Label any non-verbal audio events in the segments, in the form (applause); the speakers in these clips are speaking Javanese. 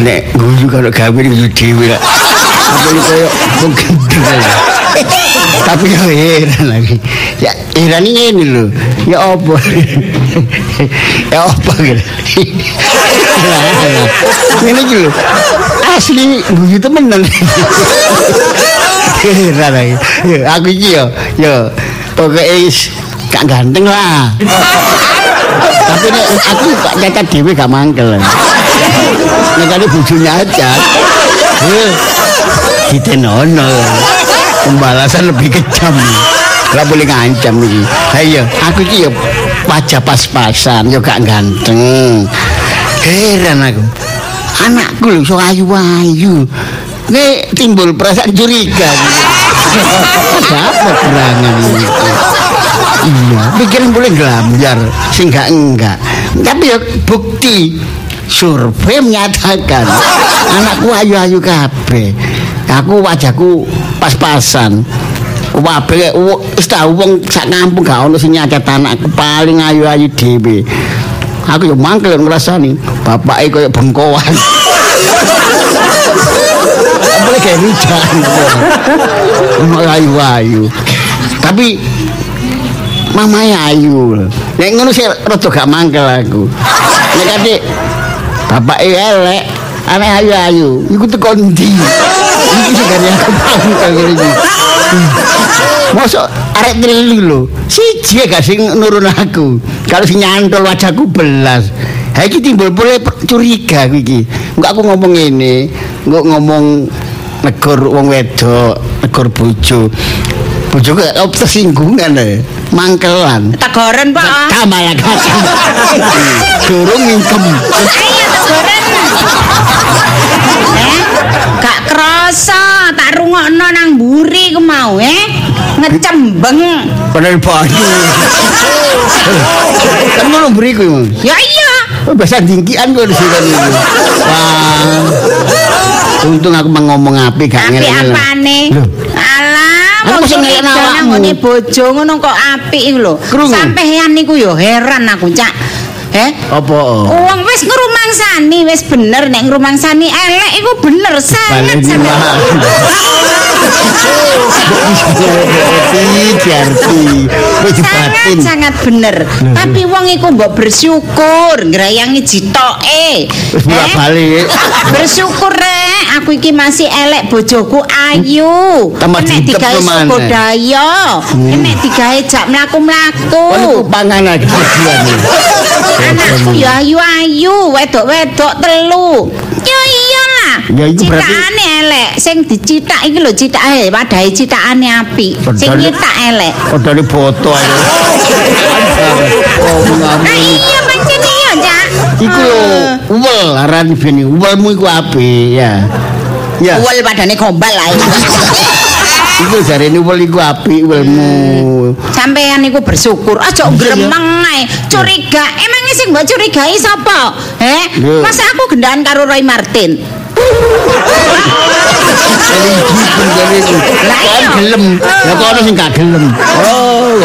nek guyu kalau gawe guyu dhewe lah. Apa iki koyo wong gendel. Tapi ya heran lagi. Ya heran ini lho. Ya apa? ya apa gitu. Ini gitu. Asli guyu temenan. Heran lagi. Ya, aku iki yo yo pokoknya gak ganteng lah. Tapi nek aku gak nyacat dhewe gak mangkel. Nek kali bojonya aja. Kita nono. Pembalasan lebih kejam. Gak boleh ngancam nih. Ayo, aku iki ya wajah pas-pasan, yo gak ganteng. Heran aku. Anakku lho so ayu-ayu. Nek timbul perasaan curiga. Apa gerangan ini? Iya, pikiran boleh gelamjar, sing enggak enggak. Tapi ya bukti survei menyatakan (laughs) anakku ayu-ayu kabeh. Aku wajahku pas-pasan. Wabe wis tau wong sak kampung gak ono sing nyacat anakku paling ayu-ayu dhewe. Aku yo mangkel ngrasani bapake koyo bengkowan. Boleh (laughs) kayak hujan. Ayu-ayu. Tapi mamanya ayu. Nek ngono sih rada gak mangkel aku. Nek kate bapak elek, anak ayu-ayu, iku teko ndi? Iki sing gak aku mangkel ngene iki. Mosok arek telu lho. Siji gak sing nurun aku. Kalau sing nyantol wajahku belas. Ha iki timbul boleh curiga aku iki. Enggak aku ngomong ngene, enggak ngomong negor wong wedok, negor bojo. Bojo kok tersinggungan e. Mangkelan. Tegoren, Pak. Kamala kata. (laughs) Durung ngingkem. Ayo tegoren. Eh, gak krasa tak rungokno nang mburi ku mau, eh. Ngecembeng. Padahal banyu. Kan ngono beriku. Mang. Ya iya. Bahasa dingkian kok di sini. Wah. Untung aku mau ngomong api gak Apik ngel-ngel. apane? Aku wong sing ngelakno awakmu. ngene bojo ngono kok apik lho. Sampeyan niku yo heran aku, Cak. Eh? Apa? Wong wis ngrumangsani, wis bener nek ngrumangsani elek iku bener sangat sangat. (laughs) Sangat bener. Tapi wong iku mbok bersyukur ngrayangi jitoke. Wis bolak-balik. bersyukur rek. Aku iki masih elek bojoku ayu. Nek digawe maneh. swadaya nek digawe jak mlaku-mlaku. Oh, niku pangan lagi. Anakku ya ayu-ayu wedok-wedok telu. Ya iyalah Ya, iku berarti- citakane elek sing dicitak iki lho citake wadahe citakane apik sing nyetak elek Odone boto ae. (laughs) Oh, Nah iya pancen iya, Cak. Iku lho, uwel aran bini. Uwelmu iku apik ya. Ya. Uwel padane gombal ae. Iku (laughs) jarene uwel iku apik uwelmu. Sampeyan niku bersyukur, aja gremeng ae. Curiga, emangnya sing mbok curigai sapa? Eh, Lho. masa aku gendaan karo Roy Martin? Lah gelem. Lah kok ono sing gak gelem. Oh.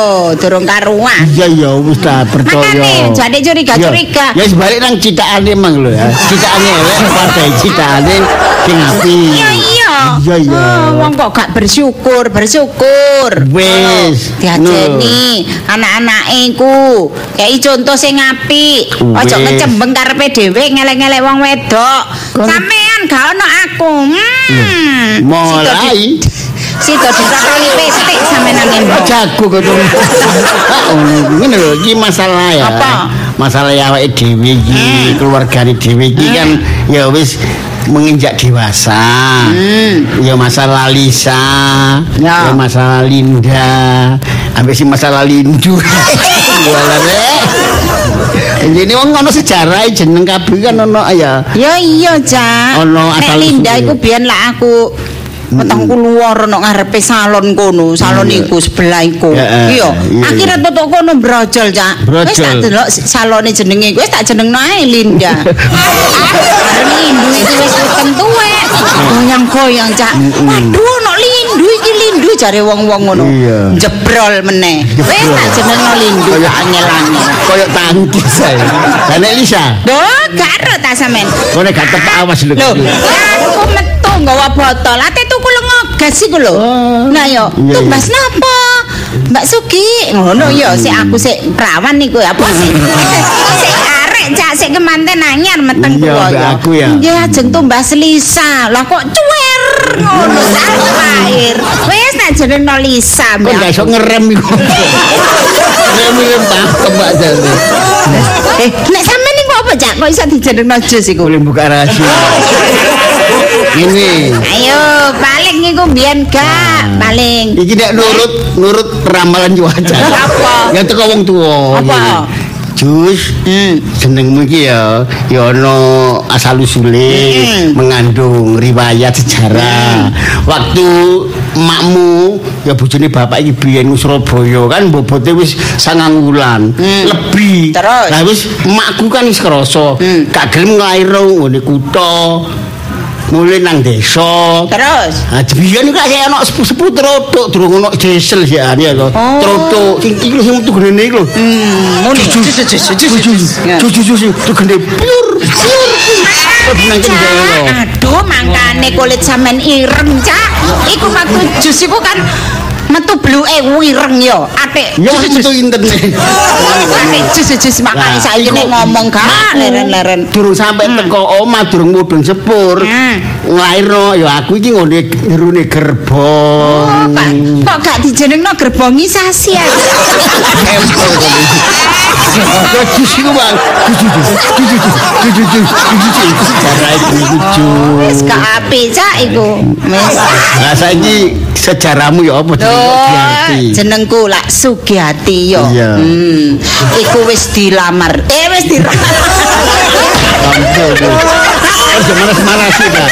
Oh, durung karuan. Iya ya wis ta percaya. Makane jane curiga-curiga. Ya wis balik nang citakane emang lho ya. Citakane elek pada citakane sing apik. Iya iya. Iya iya. Oh, wong kok gak bersyukur, bersyukur. Wis. Diajeni anak-anake iku. Kei contoh sing apik. Aja ngecembeng karepe dhewe ngelek-ngelek wong wedok. Sampean gak ono aku. Hmm. Mulai Sito ditotoli pestik sampean nembok. jago kok ngene lho iki masalah ya. Apa? Masalah awake dhewe iki, keluargane dhewe iki kan ya wis menginjak dewasa. Hmm. Ya masalah Lisa, Ya. ya masalah Linda, sampai si masalah Lindu. (laughs) Ini wong ono sejarah jeneng kabeh kan ono ya. Ya iya, Cak. Ono asal Linda iku biyen lak aku Petang luar ono ngarepe salon kono, salon iku sebelah iku. Ya, Iya, akhirnya tutuk kono brojol, Cak. Wis tak delok salone jenenge wis tak jenengno ae Linda. (laughs) Lindu iki wis weten tuwek. Goyang-goyang, Cak. Waduh, ono Lindu iki Lindu jare wong-wong ngono. Jebrol meneh. Wis tak jenengno lindung Kayak- angel-angel. Koyok tangkis saya. Lah nek Lisa, Duh, gak ero ta sampean. kowe nek gak tepak awas lho. Metu nggawa botol. Ate tuku lengogas iku lho. Oh. Nah yo, Iya, tumbas napa? Mbak Sugi, ngono yo, sik aku sik perawan niku. Apa sih? (laughs) Sik arek cak sik kemanten anyar meteng Iya, kuwi mbak aku ya. Nggih ajeng tumbas Lisa. Lah kok cuwer ngono sak air. Wis tak jenengno Lisa. Kok mbak gak iso ngerem iku. (laughs) Ngerem-ngerem pakem Pak jane. Eh, nek sampean niku apa cak kok iso dijenengno jus iku? Boleh buka rahasia. (laughs) Ini. Ayo, paling iku biyen gak, paling. Iki nek nurut nurut ramalan cuaca. Apa? Ya teko wong tuwa. Apa? Jus, Hmm. jenengmu iki ya ya ana asal usule Hmm. mengandung riwayat sejarah. Waktu makmu ya bojone bapak iki biyen Surabaya kan bobote wis sangang wulan Hmm. lebih. Terus? Lah wis makku kan wis krasa Hmm. gak gelem nglairno ngene kutha. mule nang desa. Terus? Ha biyen kok kaya ono sepu-sepu trotok durung ana diesel ya ya to trotok sing iki sing metu gene iki lho. Hmm, muni. Jujur jujur gene pur pur aduh mangkane kulit sampean ireng cak. Iku maksud jus iku kan metu bluke wireng yo. Atik. Ya metu. Atik jus-jus makane Lah, saiki iku- ngomong gak leren-leren. Durung sampe teko omah durung mudhun sepur. Hmm. Nglairno ya aku iki ngene Oh, gerbong. Kok gak dijenengno gerbongisasi ya? Ya jus iku bang. Jus jus jus jus sejarahmu ya apa jenengku lak Sugiyati yo. Iya. Hmm. Iku wis dilamar. Eh wis dilamar. Ampun. Aja manas-manas sih ta.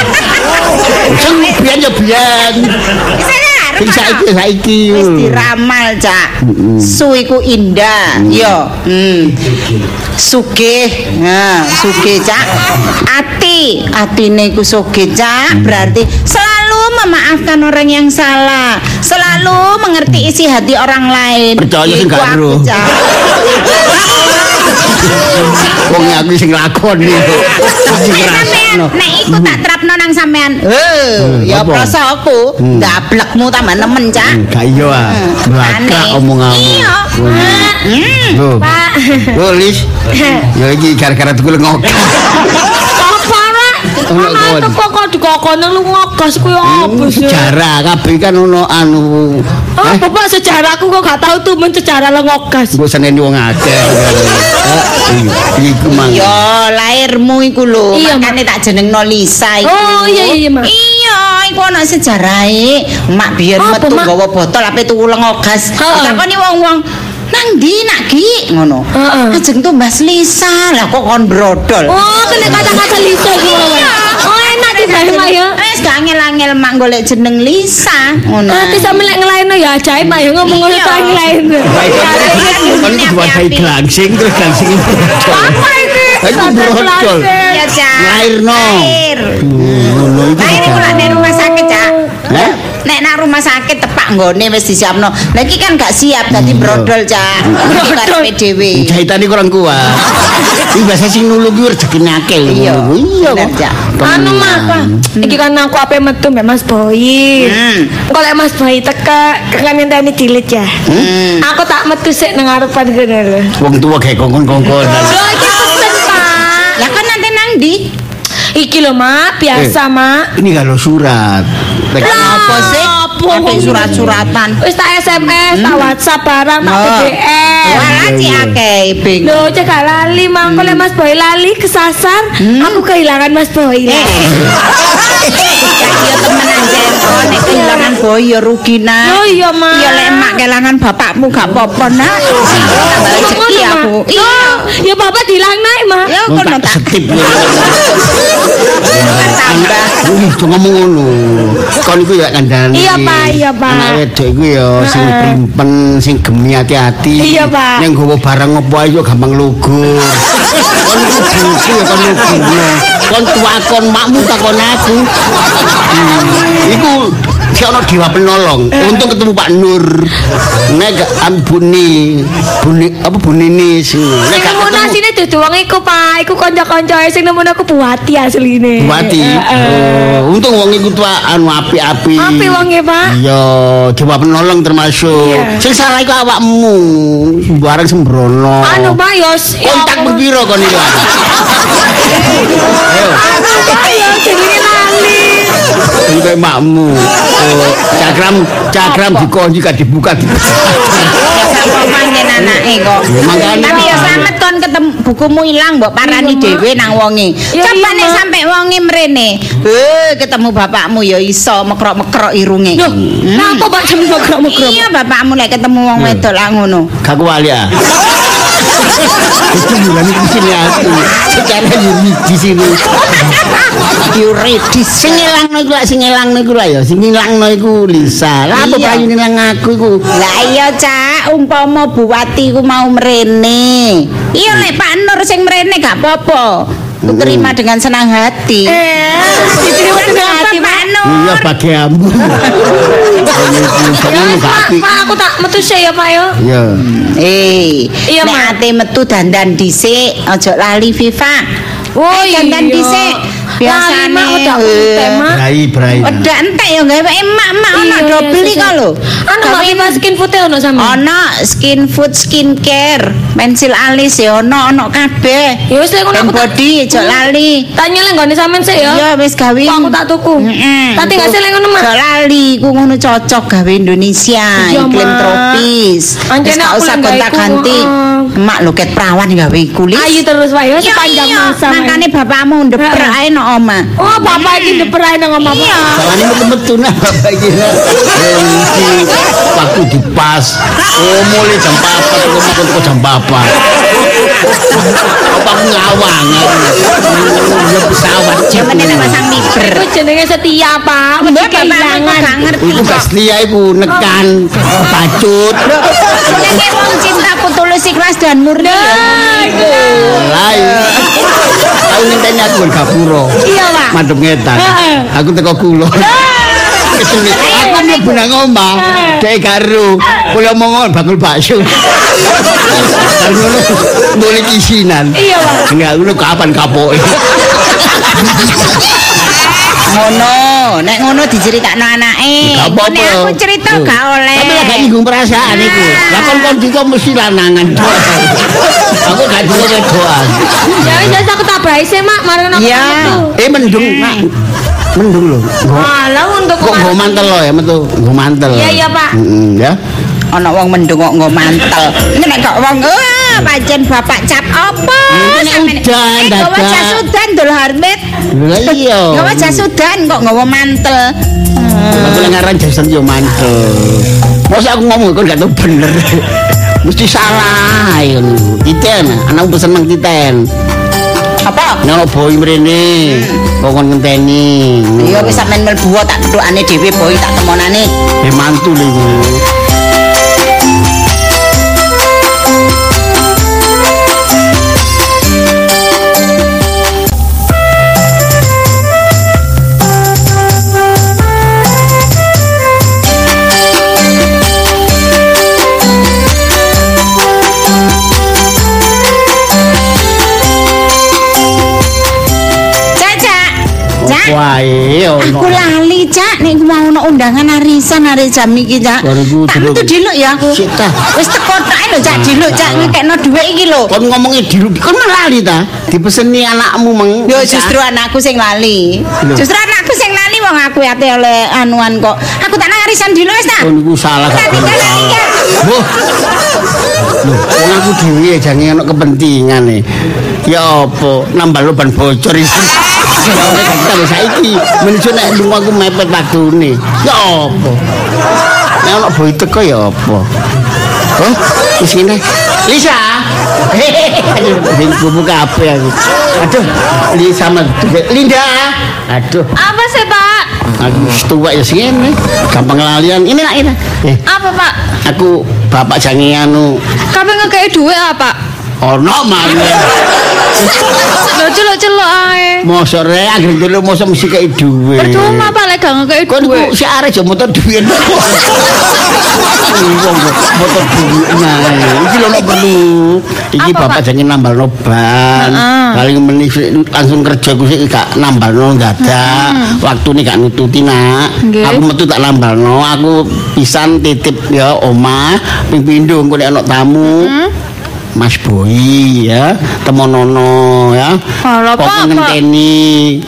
Sing biyen ya biyen. Sing saiki saiki. Wis diramal, Cak. Su iku indah. Yo. Hmm. Sugih. Nah, sugih, Cak. Ati, atine iku sugih, Cak. Berarti selalu memaafkan orang yang salah. Selalu mengerti isi hati orang lain. Percaya sing gak ero. Cak. (laughs) Wong aku sing lakoni. Sing Nek iku tak terapno nang sampean. Eh, ya apa? prasa aku ndablekmu tambah nemen, Cak. Hmm, Gak iya ah. Aneh. omonganmu. Iya. Hmm. Pak. Loh, Lis. (laughs) Ya iki gara-gara tuku ngok. (laughs) Ono Ana teko kok dikokone lu ngogas kuwi apa sih? Sejarah kabeh kan ono anu. Ah, Eh, bapak sejarahku kok gak tahu tuh men sejarah lo ngogas. Mbok seneni wong akeh. (laughs) Eh, Iku mang. Yo, lahirmu iku lho, Iya, makane tak jenengno Lisa iku. Oh, iya, iya, iya, Mak. Iya, iku ana sejarahe. Mak biyen metu gawa botol ape tuku lengogas. Takoni wong-wong, "Nang ndi nak Ki?" ngono. Heeh. Ajeng tumbas Lisa. Lah kok kon brodol. Oh, kena kata-kata Lisa iki Iya. Oh, enak dibae mak ya. Wis gak angel-angel mak golek jeneng Lisa ngono. Nanti sampe lek ngelaino ya ajaib mak ya ngomong ngono tak ngelaino. Kan itu diwadahi glansing terus brodol. Apa ini? Brodol. Ya, Cak. Lahir. Iku. Lahir iku lak ning rumah sakit, Cak. Hah? Nek nak rumah sakit tepak nggone wis disiapno. Lah iki kan gak siap dadi brodol, Cak. (laughs) Karepe dhewe. Jahitane kurang kuat. Iki biasa sing nulung ki rezekine akeh. Iya. Iya. Anu mak, Pak. iki kan aku ape metu mbek Mas Boy. Hmm. Kok lek Mas Boy teka kan ngenteni dilit ya. Hmm. Aku tak metu sik nang ngarepan kene lho. Wong tua kayak kongkon-kongkon. Lho iki pesen, Pak. Lah kan nanti nang ndi? Iki lho, Mak, biasa, Eh. Mak. Ini kalau surat. Daging apa sih? Apa? Apa surat-suratan? Wis tak SMS, tak WhatsApp barang, tak. BBM. Walah ci akeh bing. Lho, cek gak lali, mangko lek Mas Boy lali kesasar, aku kehilangan Mas Boy. Eh. Ya temenan jen. Oh, nek kehilangan boy ya rugi nak. Oh iya, Mak. Ya lek emak kehilangan bapakmu gak apa-apa nak. Rezeki aku. Iya, ya bapak dilang naik, Mak. Ya Wong kono tak setip. tambah. Ngomong ngono. Kon iku ya kandhane. Iya, Pak, iya, Pak. Anak wedok iku ya sing primpen, sing gemi hati-hati. Iya, Pak. Yang nggawa barang opo ae yo gampang lugur. (laughs) Kon bungsu ya kon lugur. kon tuakon makmu takon aku. Hmm. Iku si ono dewa penolong. Untung ketemu Pak Nur. Nek gak ambuni, buni apa bunini sing. Nek gak ketemu asine dudu wong iku, Pak. Iku kanca-kanca sing nemono aku buati asline. Buati. Oh, untung wong iku tua anu api-api. Api wonge, Pak. Iya, dewa penolong termasuk. Sing salah iku awakmu. Bareng sembrono. Anu, Pak, yo kontak piro kon iku? Jenenge lali. Ini makmu. Oh, cakram cakram dikunci gak dibuka. Anake kok. Makanya. Tapi ya selamat kon ketemu bukumu ilang mbok parani dhewe nang wonge. Coba nek sampe wonge mrene. Heh, ketemu bapakmu ya iso mekrok-mekrok irunge. Loh, napa Pak jam mokrok-mokrok? Iya bapakmu lek ketemu wong wedok lah ngono. Gak kuali ya. Itu bulan di sini aku. Secara yuri di sini. Yuridis. Sing ilangno iku lak sing ilangno iku lah ya. Sing ilangno iku Lisa. Lah apa payu nilang aku iku? Lah iya Cak, umpama Buwati ku mau mrene. Iya nek Pak Nur sing mrene gak apa-apa. Ku terima dengan senang hati. Eh, diterima dengan apa, hati Nur. Iya bagianmu. Pak, (laughs) aku tak metu sih ya, Pak yo. Iya. Eh, Iya, nek ate metu dandan dhisik, aja lali Viva. Oh, Eh, dandan iya. dhisik. Biasane. Mak, udah tema. Brai brai. Udah entek ya gawe emak-emak ana Iya, do beli kok lho. Mak Viva skin putih ono sama. Ono skin food skincare, pensil alis ya ono ono kabeh. Ya wis lek ngono aku tak- body aja lali. Tanya lek nggone sampean sih ya. Iya wis gawe. Kok aku tak tuku. Heeh. Tak tinggal sih lek ngono, Mak. Aja lali, ku ngono cocok gawe Indonesia, iklim Mak. tropis. Anjene Wis gak aku usah iku, heeh. Emak loket perawan gawe kulit. Ayo terus Iya, sepanjang masa. Mak. Makane bapakmu Heeh. ae nang omah. Oh, bapak iki deperai nang omah Iya. Salahnya metu-metu nah bapak iki. Eh, iki waktu dipas. Oh, mulai jam 4 kok kok jam 4. Apa ngawang. Ya pesawat Jaman nek pasang miber. Itu jenenge setia, Pak. Mbak kehilangan. ngerti Iku kok. gak setia iku nekan bacut. Tulus ikhlas dan murni ya. Nah, itu. Lain. Aku ngenteni aku kan gapura. Iya, Pak. Madhep ngetan. Aku teko kulo. Kesulit. Aku mlebu nang omah, dek karo. Kulo mongon bakul bakso. Karo ngono mulai isinan. Iya, Pak. Enggak, ngono kapan kapoke? (laughs) Ngono, nek ngono diceritakno anake. Nek aku cerita Tuh. gak oleh. Tapi gak nyinggung perasaan iku. Lah kon kon diko mesti lanangan. Aku gak diko wedoan. Ya wis aku tabrahi sih, Mak. Mari aku metu. Eh mendung, Mak. Mendung lho. Nggo- Alah untuk Kok mantel lo ya metu, mantel. Iya, iya, Pak. Heeh, ya. Ana wong mendung kok nggo mantel. Ini nek kok wong wah pancen bapak cap apa? Ini nek udan, Eh, gawa dadak. jas udan dul Harmit. Lah (laughs) iya. Gawa jas udan kok nggawa mantel. Aku lagi ngaran jasan yo mantel. Masa aku ngomong kok gak tau bener. (laughs) Mesti salah ya ngono. Titen, anakku pesen mang titen. Apa? Ono boy mrene, kok kon ngenteni. Iya wis sampean mlebu tak petukane dhewe boy tak temonane. Eh mantul iku. Wae ono. Aku lali, Cak. Nek mau ono undangan arisan hari jam iki, Cak. Tak metu diluk ya aku. Wis teko tok lho, Cak, diluk, Cak. Ngekekno dhuwit iki lho. Kon ngomongnya di kon lali ta? Dipeseni anakmu meng. Yo justru anakku sing lali. Justru anakku sing lali wong aku ate oleh anuan kok. Aku tak nang arisan dulu wis ta. Oh niku salah Tak. Wah. Loh, wong aku dhewe jange ono kepentingan nih. Ya apa, nambah loban bocor iki. Kalau saiki menuju nek lunga aku mepet waktune. Ya apa? Nek ono boy teko ya apa? Oh, wis ngene. Lisa. Aduh, ben buka HP aku. Aduh, Lisa mah Linda. Aduh, Apa sih, Pak? aku tua ya sing ngene. Gampang lalian. Ini nak ini. Eh, Apa, Pak? aku bapak jange anu Kabeh ngekei duit apa? Ono maneh. Lho celuk-celuk ae. Mosok rek anggere delok mosok mesti kei dhuwit. Percuma Pak lek gak ngekeki Kon duit. iku sik arek aja motor dhuwit. Wong motor dhuwit nah. Iki lho nek perlu. Iki Apa, bapak Pak? jangan nambalno ban. Paling meneh sik langsung kerja ku sik gak nambalno dadak. Waktune gak nututi nak. Aku metu tak nambalno. Aku pisan titip ya omah ping pindho engko nek ana tamu. Mas Boy ya, temonono ya. Pokok Pak. ngenteni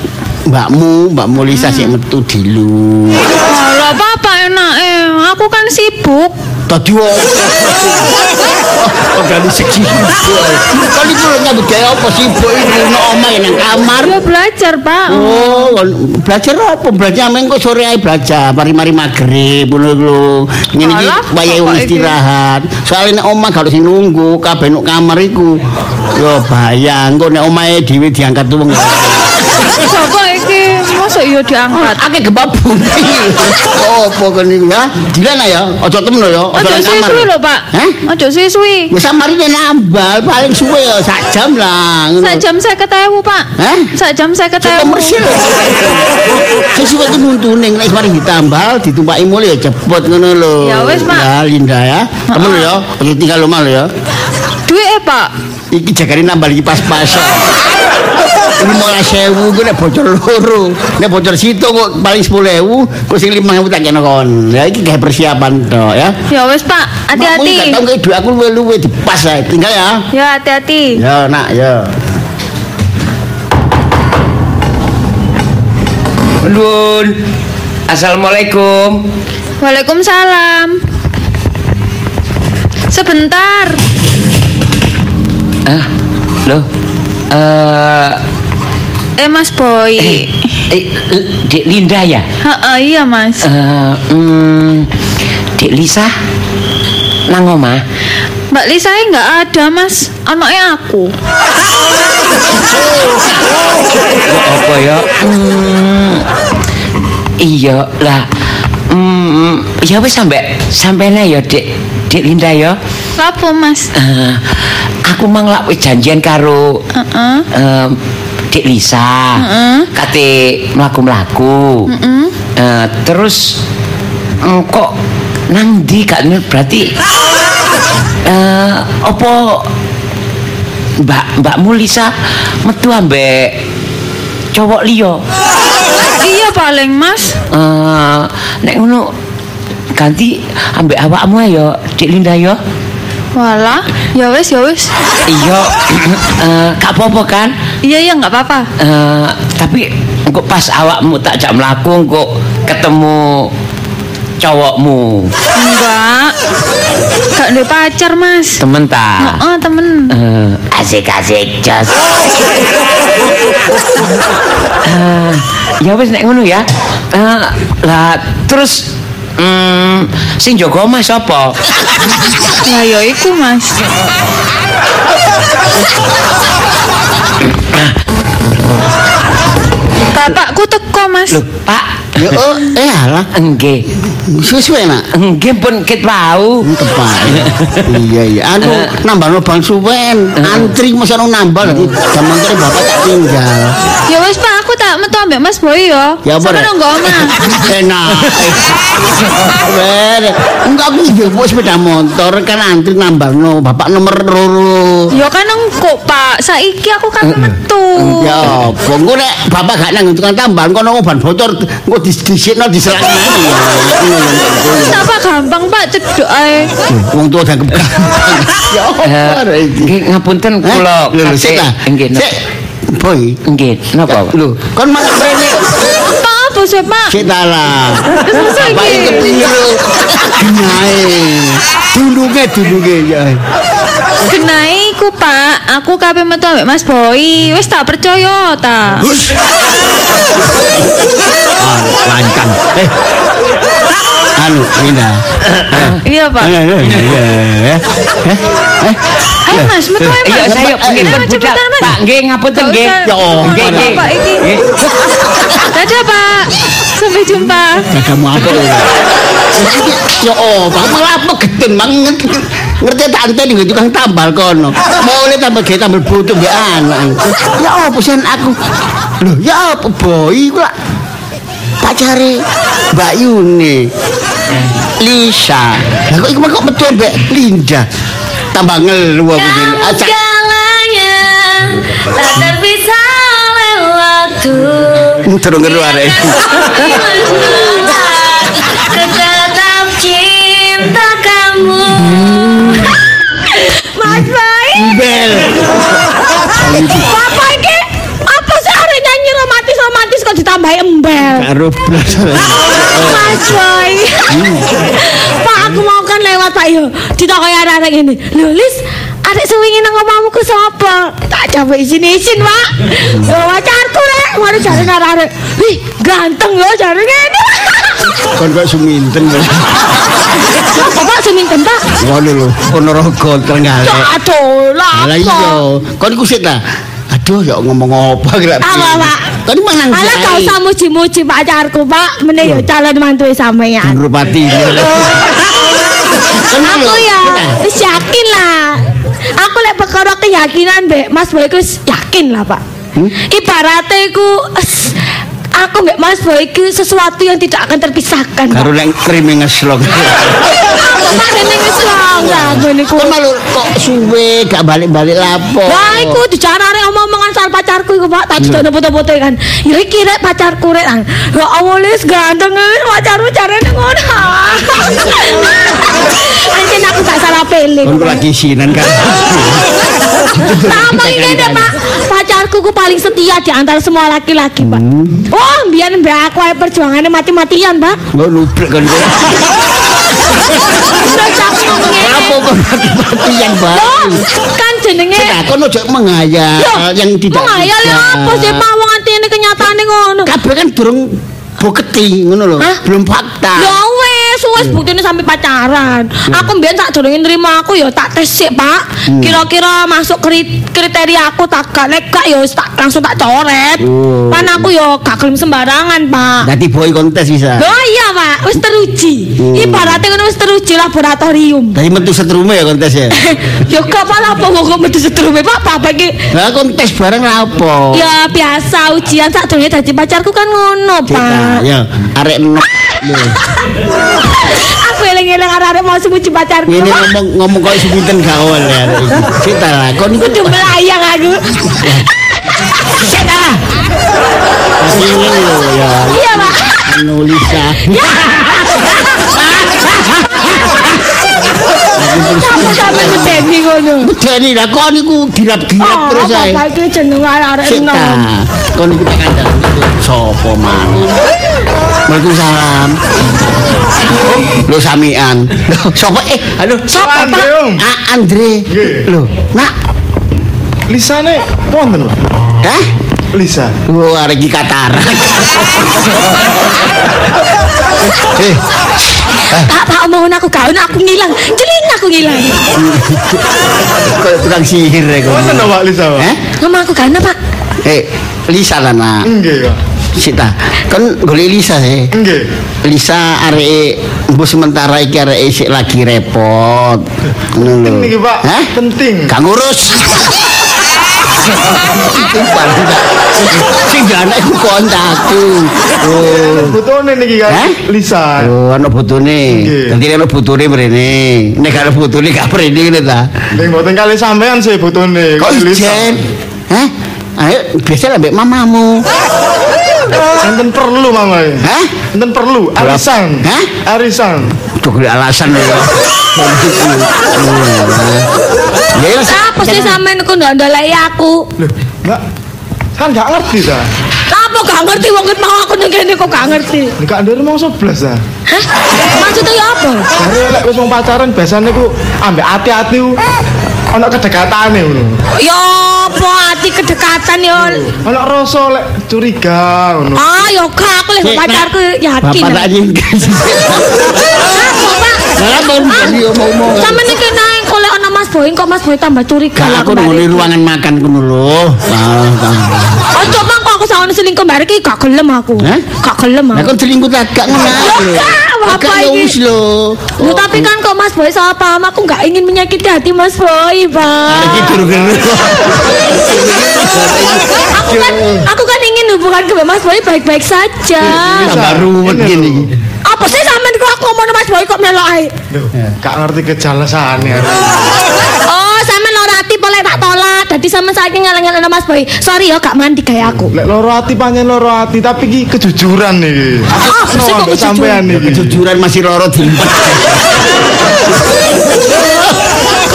mbakmu, Mbak Mulisa sik metu dilu. Alah Bapak enake, aku kan sibuk. Tadi wong. Oh, segi Kan iku lho nyambut gawe apa sih, Boy? Nang omah nang kamar. Ya belajar, Pak. Oh, belajar apa? Belajar mengko sore ae belajar, mari-mari magrib ngono lho. Ngene iki wayahe wong iki. istirahat. Soale nek omah kalau sing nunggu kabeh nang kamar iku. Yo bayang kok nek omahe dhewe diangkat wong. Bapak mosok yo diangkat. Akeh gempa bumi. Oh, apa niku ya? Dilan ya, aja temen ya, Ojo nang kamar. siswi lho, Pak. Hah? Ojo siswi. Wis samarine nambal paling suwe ya sak jam lah. ngono. Sak jam 50.000, Pak. Hah? Sak jam Cukup 50.000. mersil. Sesuai itu nuntune nek mari ditambal ditumpaki mulai ya cepet ngono lho. Ya wis, Pak. Ya Linda ya. Temen ya, aja tinggal omah lho ya. Duit eh, Pak. Iki jagane nambal iki pas-pasan. Lima sewu gue nek bocor loro nek bocor situ kok paling sepuluh ewu kok sing lima ewu tak kena kon ya iki kayak persiapan toh ya Ya wis, Pak. Gak Hati-hati. tau kayak duit aku luwe-luwe dipas ya tinggal ya Ya hati-hati. ya nak ya Nun. Assalamualaikum. Waalaikumsalam. Sebentar. Ah, loh. Eh, Eh Mas Boy. eh, eh, Dek Linda ya? Heeh, iya Mas. Eh, hmm, Dek Lisa nang omah. Mbak Lisa nggak ada Mas. Anaknya aku. Ya apa ya? Hmm, iya lah. Hmm, ya wis sampe sampene ya Dek Dek Linda ya. Apa Mas? Eh, aku mang lak janjian karo Heeh. eh, Dek Lisa. Heeh. Kate mlaku-mlaku. Heeh. Eh, terus mm, kok nang ndi gak berarti eh apa Mbak Mbak Mulisa metu ambek cowok liya. Iya paling Mas. Eh nek ngono ganti ambek awakmu ya, Dik Linda ya. Walah, ya wis ya wis. Iya, (clears throat) eh gak apa-apa kan? Iya ya nggak apa-apa. Eh tapi engko pas awakmu tak jak mlaku engko ketemu cowokmu. Enggak. Gak ada pacar Mas. Temen ta? Heeh, temen. Eh, asik-asik jos. Eh, ya wis nek ngono ya. Eh, lah terus mm, sing jaga omah sapa? Lah ya iku Mas. Bapakku teko Mas. Loh, Pak. Ya oh eh alah Nggih. sesuai nak Nggih pun ket wau. tepat iya iya. Anu nambah bang suwen antri masa nang nambah. Lagi zaman kira bapak tak tinggal. Ya wis Pak, aku tak metu ambek Mas Boy ya. Ya Sampe Rek? nunggu omah. (laughs) enak. Wer, enggak aku juga bawa sepeda motor. Kan antri nambah no. Bapak nomor loro. Ya kan engko Pak, saiki aku kan metu. ya engko nek bapak gak nang tukang tambahan kono ban bocor engko disikno diserang ya Wis apa gampang Pak cedok ae. wong tua dan ya apa Rek, iki? Nggih ngapunten Hah? kula Lho, sik nggih. Sik. boy Nggih, napa? Pak? lho kon malah mrene Pak apa sih Pak? sik ta lah Bapak iki. kepingin lho Genahe Dulunge dulunge ya Genai Pak, aku kabeh metu ambek Mas Boy. Wis tak percaya ta. Hus. Ah, lancang. Eh. Anu, Linda. Iya Pak. Eh, eh, eh, eh, eh. Ayo Mas, metu ae Iya, Mas. saya Pak, nggih Ayo, budak. cepetan, Mas. Pak, nggih ngapunten nggih. Ya Allah. Nggih, nggih. Pak iki. Nggih. Dadah Pak. Sampai jumpa. Gagamu apa ya? Ya oh, Bang malah apa geden banget. Ngerti tak anteni nggo tukang tambal kono. Mulai tambal gawe tambal butuh mbek anak. Ya apa sih aku? Lho, ya apa boy iku lak pacare Mbak Yuni. Lisa. Lah kok iku kok betul mbek Linda. Tambah ngelu aku gini. Acak. segalanya tak terpisah oleh waktu. Terus ngeru arek. (laughs) Tetap cinta kamu. Mas Boy, Bel. Apa iki? Apa sih arek nyanyi romantis romantis kok ditambahi embel? Karo blas. Mas Boy. Pak aku mau kan lewat Pak yo. Ditakoki arek-arek ini. Lho Lis, arek sewingi nang omahmu sapa? Tak coba izin-izin, Pak. Yo pacarku rek, mari jare arek-arek. Wih, ganteng yo jare ngene. Kon kok suminten. Bapak seminten tak? Ngono lho, Ponorogo Trenggalek. Aduh, lah. Lah iya, kon iku sik ta. Aduh, ya ngomong apa kira. Apa, Pak? Kon iki manang Alah gak usah muji-muji pacarku, Pak. Meneh yo calon mantu sampean. Ngrupati. Aku ya wis yakin lah. Aku lek perkara keyakinan, Mbak. Mas Boy ku wis yakin lah, Pak. Ibaratnya iku es, aku mbak Mas Boy iku sesuatu yang tidak akan terpisahkan. Karo lek krimi ngeslok. Pak dene wis long lah ngene malu kok suwe gak balik-balik lapo. Wah, iku dijarane omong-omongan soal pacarku iku, Pak. Tak didono foto-foto kan. Iki rek pacarku rek. Ang. Ya Allah, ganteng wis pacarmu jarene ngono. (laughs) Anjen aku gak salah pilih. Kon lagi sinan kan. (laughs) Sama ini deh pak Pacarku ku paling setia di antara semua laki-laki pak Oh biar mbak aku aja perjuangannya mati-matian pak Lo lubrek kan. Aku. Apa kok mati-matian, Bang? Loh, Kan jenenge Nah, kon ojo menghayal Loh, yang tidak Menghayal ya apa sih pak Wong anti ini kenyataannya ngono Kabeh kan durung bukti ngono lho. Belum fakta. Ya wes, wes buktine sampai pacaran. Aku mbiyen tak durunge nrimo aku ya tak tes sik, Pak. Kira-kira masuk kri- kriteria aku tak gak nek gak ya wis tak langsung tak coret. Kan aku ya gak gelem sembarangan, Pak. Dadi boy kontes bisa. Oh iya pak, wis teruji. Ibaratnya kan wis teruji laboratorium. Dadi metu setrume ya kontes ya. (laughs) ya gak apa apa kok metu setrume pak apa iki? Lah kontes bareng lah apa? Ya biasa ujian sak durunge dadi pacarku kan ngono pak. ya arek (laughs) nok. Aku eling-eling arek-arek mau semuji pacarku. Ini ngomong ngomong kok sebutan gaul ya. arek iki. Kita lah, kon iku Kudu melayang aku. kita lah. Ini lho ya. Iya pak. Anu Lisa. Kamu sampe medeni ngono. Bedeni lah kon iku dirap-dirap Oh, terus ae. iki jeneng arek Kita, enom. kon iku tak kandhani sapa maneh. Waalaikumsalam. Lo samian. Loh, sapa eh? Halo, sapa Andre, Pak? Ah, Andre. Loh, nak, Lisane wonten lho. Hah? Lisa. Oh, arek iki katarak. (laughs) eh, Pak, pak omongan aku gak ono, aku ngilang. Celing aku ngilang. kok tukang sihir ya kok. Wonten lho Pak Lisa. Pak? Hah? Ngomong aku ono, Pak. Eh, Lisa lah nak. Nggih, Pak. Sita, kan golek Lisa sih. Nggih. Lisa arek mbok sementara iki arek isik lagi repot. Ngono lho. Penting niki, Pak. Hah? Penting. Gak ngurus. Itu paling gak. Sing anak iku kontakku. Oh. Butone niki kan Lisa. Oh, ana. Nggih. Dadi ana botone mrene. Nek gak ana botone gak mrene ngene ta. Ning mboten kali sampean sih butone. Kok ijen? Hah? Ayo biasa lah mbek mamamu. Enten perlu mama. Hah? Enten perlu arisan. Hah? Arisan. Tuh golek alasan lho. (laughs) Ya ya, Apa sih sampean kok ndak ndaleki aku? Loh, Mbak. Kan gak ngerti ta. Apa gak ngerti wong ket mau aku ning kene kok gak ngerti. Nek gak ndere mau 11 ta. Hah? Maksudnya ya apa? Jare lek wis wong pacaran biasane ku ambek ati-ati ku ana kedekatane ngono. Ya apa hati kedekatan ya. Ana rasa lek curiga ngono. Ah, ya gak aku lek pacarku yakin. Bapak tak nyingkir. (laughs) Apa, Pak? Lah mau. Sampe kene kok lek ana Mas Boy kok Mas Boy tambah curiga lah aku nunggu ruangan makan. Ah, ah. Oh, coba kok aku ono selingkuh bareng iki gak gelem aku. Gak gelem aku. kon selingkuh tak gak ngono apa iki? wis lho. Loh, tapi kan kok Mas Boy salah paham aku gak ingin menyakiti hati Mas Boy. Iki guru-guru. Aku kan aku kan ingin hubungan ke Mas Boy baik-baik saja. Tambah ruwet Ini gini. Lho. Apa sih sampean kok aku ngomong Mas Boy kok melok ae? Duh, gak ngerti kejalasane. Oh, sampean loro ati boleh tak tolak. Dadi sampean saiki ngeleng-ngeleng Mas Boy. Sorry ya gak mandi kayak aku. Lek loro ati pancen loro ati tapi ki kejujuran iki. Ah, Aku sih kok sampean Ya, iki. Kejujuran masih loro dimpet.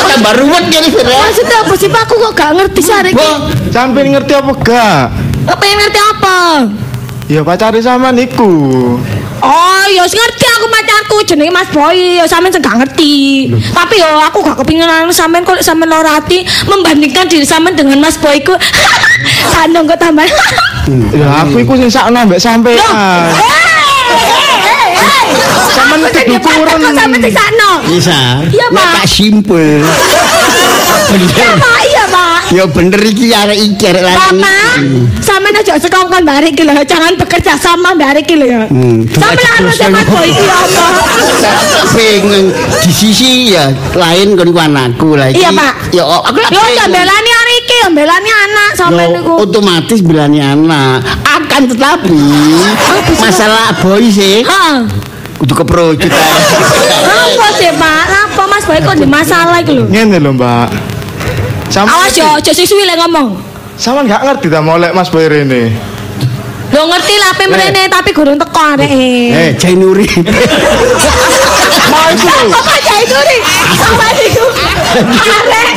Tambah ruwet gini Fir. Maksudnya apa sih Pak? Aku kok gak ngerti ini. Wah, Sampeyan ngerti apa gak? Apa yang ngerti apa? Ya pacare sampean iku. Oh, ya wis ngerti aku pacarku jenenge Mas Boy. Ya sampean sing gak ngerti. Tapi yo aku gak kepingin anu sampean kok sampean loro ati membandingkan diri sampean dengan Mas Boy ku. (laughs) Sandong kok tambah. Ya aku iku sing sakno ambek sampean. Sampean kedukuran. Kok sampean sing sakno? bisa. Iya, Pak. tak simpel. Bener. (laughs) Iya, Pak. Ya bener iki arek iki arek lanang. Bapak, sampean aja sekongkon barek iki lho, jangan bekerja sama barek iki lho ya. Hmm, Sampean anu terus sama Boy iki apa? pengen (laughs) di sisi ya lain kon ku anakku lah iki. Iya, Pak. Ya aku lah Yo ya belani hari iki, ya belani anak sampean Yo, niku. otomatis belani anak akan tetapi masalah boy sih Heeh. kudu keprocut Apa sih, Pak? Apa Mas Boy kok di masalah iki lho? Ngene lho, Mbak. Sampeyan Awas yo, aja suwi lek ngomong. Sampeyan gak ngerti ta molek Mas Boy rene. Lo ngerti lah pe mrene tapi gurung teko areke. eh Jainuri (laughs) Mau iku lho. Apa aja itu ri? Sama iku. Arek.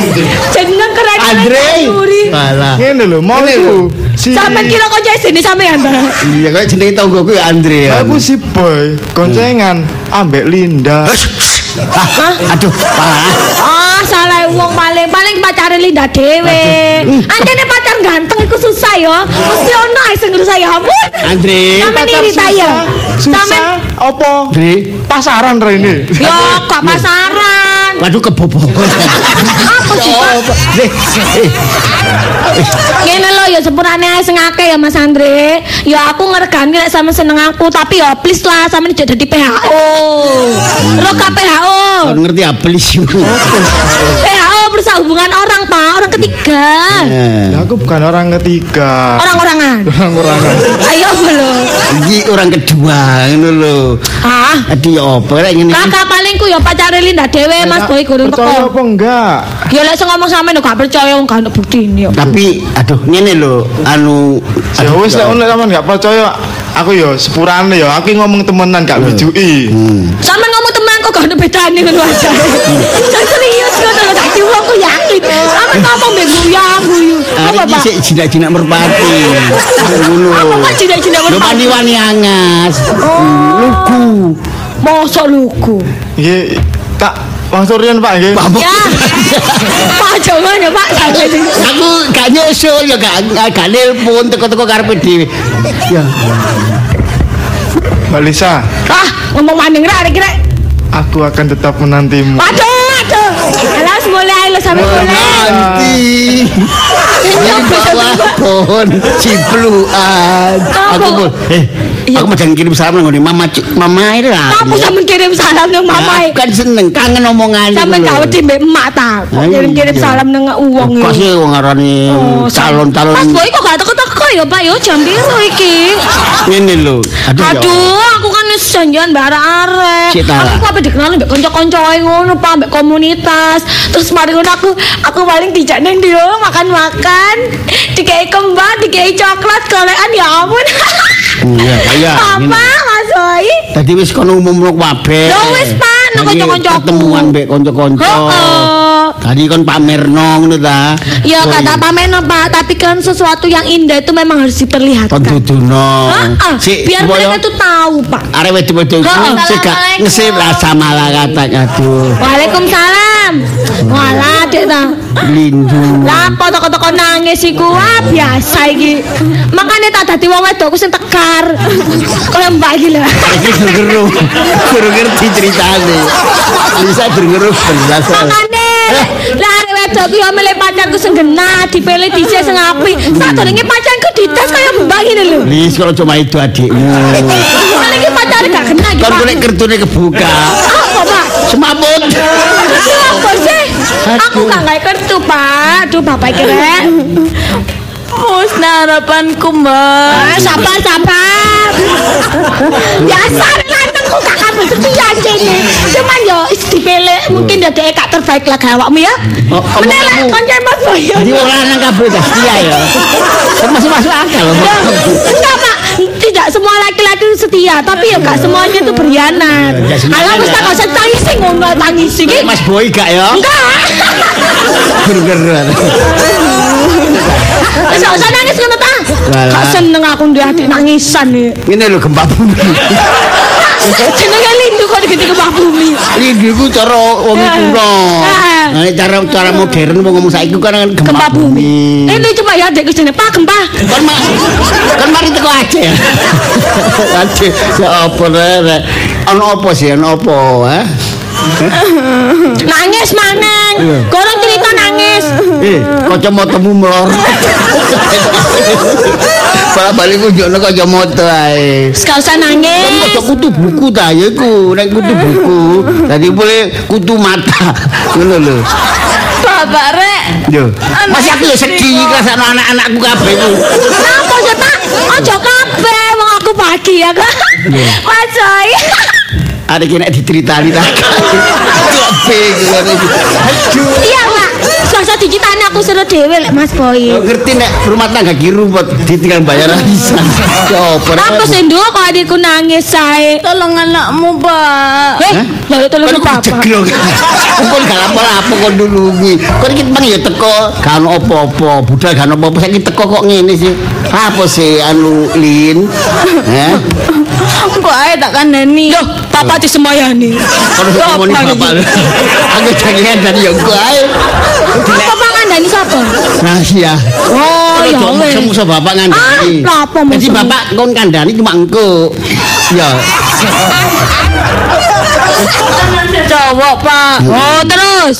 Jeneng keren Andre Yuri. Alah. Ngene lho, mau iku. Si Sampeyan kira kok sini sampean ta? iya kok jenenge tonggoku ya Andre ya Aku si Boy, goncengan ambek Linda. Ah, aduh parah Ah, salah wong paling paling pacare Linda dhewe. Anjene pacar ganteng iku susah yo. Mesti ono ae sing ngrusak ya ampun. Andre ta ya? Susah Sampeyan apa? Andre Pasaran rene. yo kok pasaran. waduh kebobolan Apa sih, Pak? Eh, Ngene lho ya sepurane ae sing akeh ya Mas Andre. Ya aku ngergani lek sampe seneng aku, tapi ya please lah sampe jadi dadi PHO. Lo ka PHO. kon ngerti apa please PHO berusaha hubungan orang, Pak, orang ketiga. Eh, Ya, aku bukan orang ketiga. Orang-orangan. Orang-orangan. Ayo belum. iki orang kedua ngono lho Ah, ya apa rek ngene iki kakak palingku ya pacare Linda dhewe Mas Boy gurung Percaya teko. apa enggak? Ya lek sing ngomong sampe gak percaya wong gak ono buktine yo. tapi aduh ngene lho anu Ya wis lek ono sampean enggak percaya, aku ya sepurane ya, aku ngomong temenan gak bijuki. Sampe ngomong teman kok gak bedane ngono aja. Jangan serius ngono lho dadi wong ku yakin. Sampe ngomong mbek guyang guyu. Hari Apa, ini Pak? sik jinak-jinak merpati. Ngono. Apa kok jinak-jinak Lho merpati? wani-wani angas. Lugu. Mosok lugu. Nggih, tak Bang Suryan Pak nggih. Ya. Pak jangan ya Pak sing Aku gak nyusul ya gak gak nelpon teko-teko karepe dhewe. Ya. Mbak Lisa, Ah, ngomong maning ra arek aku akan tetap menantimu. Waduh, waduh. Alas mulai sampe mulai. Nanti. Ini bawah pohon cipluan. Aku pun eh Iya. aku mau kirim salam nang ngene mama Ci- mama ini lah. Kamu sampe kirim salam nang mamae. Kan seneng kangen omongan. Lho. gak wedi mbek emak ta. Ayo, Kirim-kirim iya. salam nang uwong Kok iki. sih wong ngarani Oh, calon-calon Mas Boy kok gak teko-teko ya Pak yo jam biru iki. ngene lho. Aduh, ya aku wis janjian bare arek. Aku apa dikenal mbek kanca-kancae ngono, Pak, mbek komunitas. Terus mari ngono aku aku paling dijak nang dia makan-makan. Dikei kembang, dikei coklat, golekan ya ampun. Iya, kaya. (laughs) Apa, Mas Boy? Tadi wis kono umumno kabeh. Ya wis, Pak, nang Tadi kanca-kancaku. Ketemuan mbek kanca-kanca. Heeh. Tadi kon pamerno ngono ta. Ya Kon- kata pamen Pak, tapi kan sesuatu yang indah itu memang harus Kon diperlihatkan. duduno. Heeh, Sik, biar supaya mereka tuh tahu, Pak. arek iku Heeh. sik gak ngesip rasa malah kata aduh. Waalaikumsalam. Walah, Dek ta. Lindu. Lah apa toko-toko nangis iku ah biasa iki. Makane tak dadi wong wedok aku sing tekar. Kaya mbak iki lho. Iki guru guru ngerti ceritane. Bisa belas. Makane lah arek wedokku ya milih pacarku sing genah, dipilih dhisik sing apik. Sadurunge pacarku dites kaya mbak ngene lho. Lis kalau cuma itu adikmu. Malah iki pacare gak genah iki. Kon golek kertune kebuka. Apa, Pak? Semaput. Apa sih? Aku gak gawe kertu, Pak. Aduh, Bapak iki rek. Musnah harapanku, Mbak. Ah, sabar, sabar. Biasa gak kabel setia sini. Cuman yo is dipilih mungkin ya dhek gak terbaik lah awakmu ya. Oh, oh, kamu- konco Mas Boyo. Jadi orang lanang kabeh setia ya. Kan masih masuk akal. Ya, Enggak pak, tidak semua laki-laki setia, tapi ya gak semuanya itu berkhianat. Ya, Alah ya. gak usah tangisi ngono tangisi ki. Mas Boy gak ya? Enggak. Ger-geran. Wis usah nangis ngono ta. Gak seneng aku ndek nangisan nih. Ini lho gempa bumi. Jenenge lindu kok digede kembang bumi. Ini ku cara wong kuno. Ah. Nah, cara cara modern wong ngomong saiki kan gempa, bumi. Ini coba ya adikku jenenge Pak Gempa. Kan ma kan mari teko Aceh. (laughs) Aceh ya apa rek? Ono apa sih? Ono apa, ha? (laughs) Nangis maneng. Gorong cerita nangis. Eh, kacamatamu melorot. (laughs) Balik balik kunjukno kacamata ae. Gak usah Kan nangis. kocok kutu buku ta ya iku, nek kutu buku. Tadi boleh kutu mata. (laughs) Ngono lho. Bapak rek. Yo. Masih aku ya sedih rasane anak-anakku kabeh iku. Kenapa sih Pak? Ojo kabeh wong aku bahagia kok. Mas Ada kena diceritani ta. Kok bingung. Aduh. Iya Pak. Suasa dicitani aku seru dhewe lek Mas Boy. Kok ngerti nek rumah tangga kiru buat ditinggal bayar arisan. Ya apa? Apa sih nduk kok adikku nangis sae? Tolong anakmu, Pak. Eh, lha tolong Kan aku. Kon gak apa-apa kon nulungi. Kon iki mang ya teko gak ono apa-apa, budal gak ono apa-apa saiki teko kok ngene sih. Apa sih anu Lin? Heh. Kok ae tak kandani. Loh, papa disemayani. Kalau ngomongin bapak. Aku jangan dari yang gue ae. Apa Pak ngandani sapa? Rahasia. Oh, ya Kalau wes. musuh bapak ngandani. Ah, apa Jadi bapak kon kandani cuma engko. Ya. Cowok, Pak. Oh, terus.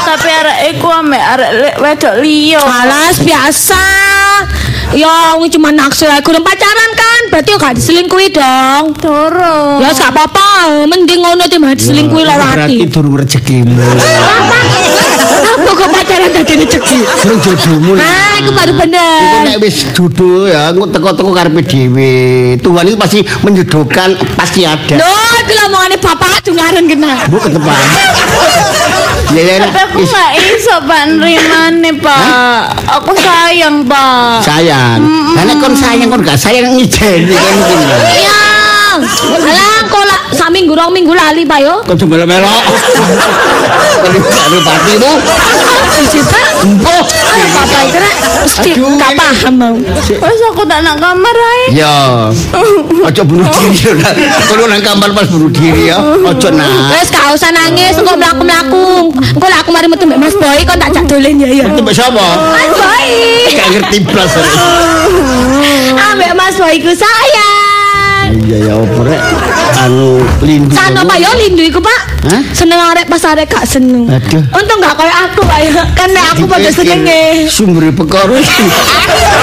Tapi arek iku ambek arek wedok liya. Alas biasa. Ya, wong cuma naksir ae kurang pacaran kan. Berarti gak diselingkuhi dong. Durung. Ya gak apa-apa, mending ngono timbang diselingkuhi lho Berarti ati. durung rezekimu. Apa? Kok pacaran dadi rezeki? Durung jodohmu. Ah, itu baru Iku bener. nek wis jodoh ya, engko teko-teko karepe dhewe. Tuhan itu pasti menjodohkan, pasti ada. Loh, itu lah omongane bapak dengaran kena. Bu ketepan. (laughs) Tapi aku nggak iso Pak nerimane, Pak. Aku sayang, Pak. sayang. Karena kon sayang kon gak sayang ngijeni kan mungkin. Iya. Alah, kok lah sak minggu rong minggu lali, Pak yo. Kau melok. Ada patimu, Isi Pak. empuh. Bapak itu mesti Aduh, gak paham mau. Wes aku tak nak kamar ae. Ya, ojo bunuh diri ya. nak. Kalau nang kamar pas bunuh diri ya, ojo nak. Wes gak usah nangis, engko mlaku-mlaku. Engko lah aku mari metu mbek Mas Boy kon tak jak dolen ya ya. Itu mbak? Mas Boy. Gak ngerti blas. Ambek Mas Boy ku sayang. Ya, opo rek. Anu lindu. Sano Pak yo lindu iku Pak. Hah? Seneng arek pas arek gak seneng. Aduh. Untung gak koyo aku Pak ya. Kan nek aku pada senenge. Sumber perkara iki.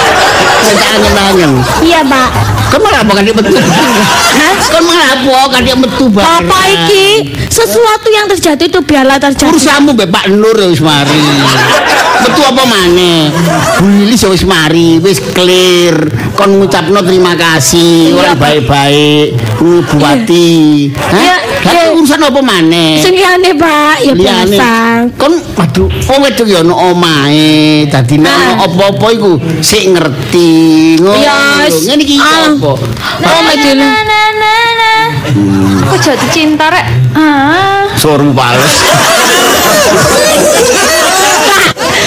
(laughs) Angen-angen. Iya Pak. Kan malah apa kan dia metu? Hah? Kan malah apa kan dia metu bareng? Bapak iki sesuatu yang terjadi itu biarlah terjadi. urusanmu mbek Pak Nur wis mari. Metu apa maneh? Bu Lilis ya wis mari, wis clear. Kon ngucapno terima kasih, Iya, orang baik-baik, Bu Bupati. Hah? Lah urusan apa maneh? Sing liyane Pak, ya biasa. Kon waduh, wong wedok ya ono omahe, dadi nek apa-apa iku sik ngerti. Ngono. Lho. Ngene iki ah. apa? Oh, nah, nah. Aku jatuh cinta rek. Ah. Suruh pales. (laughs)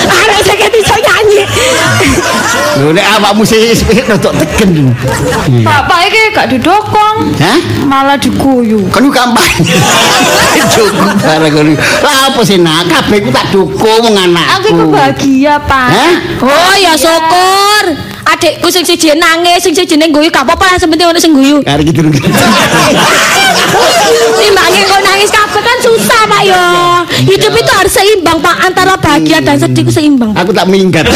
Arek saya iso nyanyi. Lho nek awakmu sih rodok tegen. Bapak iki gak didokong. Hah? Malah diguyu. Kan lu kampanye. (laughs) Cukup bareng ngono. Lah apa sih nak kabeh ku tak dukung wong anakku. Aku iku bahagia, Pak. Hah? Oh ya syukur. Adikku sing siji nangis, sing siji ning guyu gak apa-apa, yang penting ono sing guyu. Kare gitu. Iya nimbangin kok nangis kabeh kan susah Pak yo. Hidup itu harus seimbang Pak antara bahagia dan sedih ku seimbang. Aku tak minggat.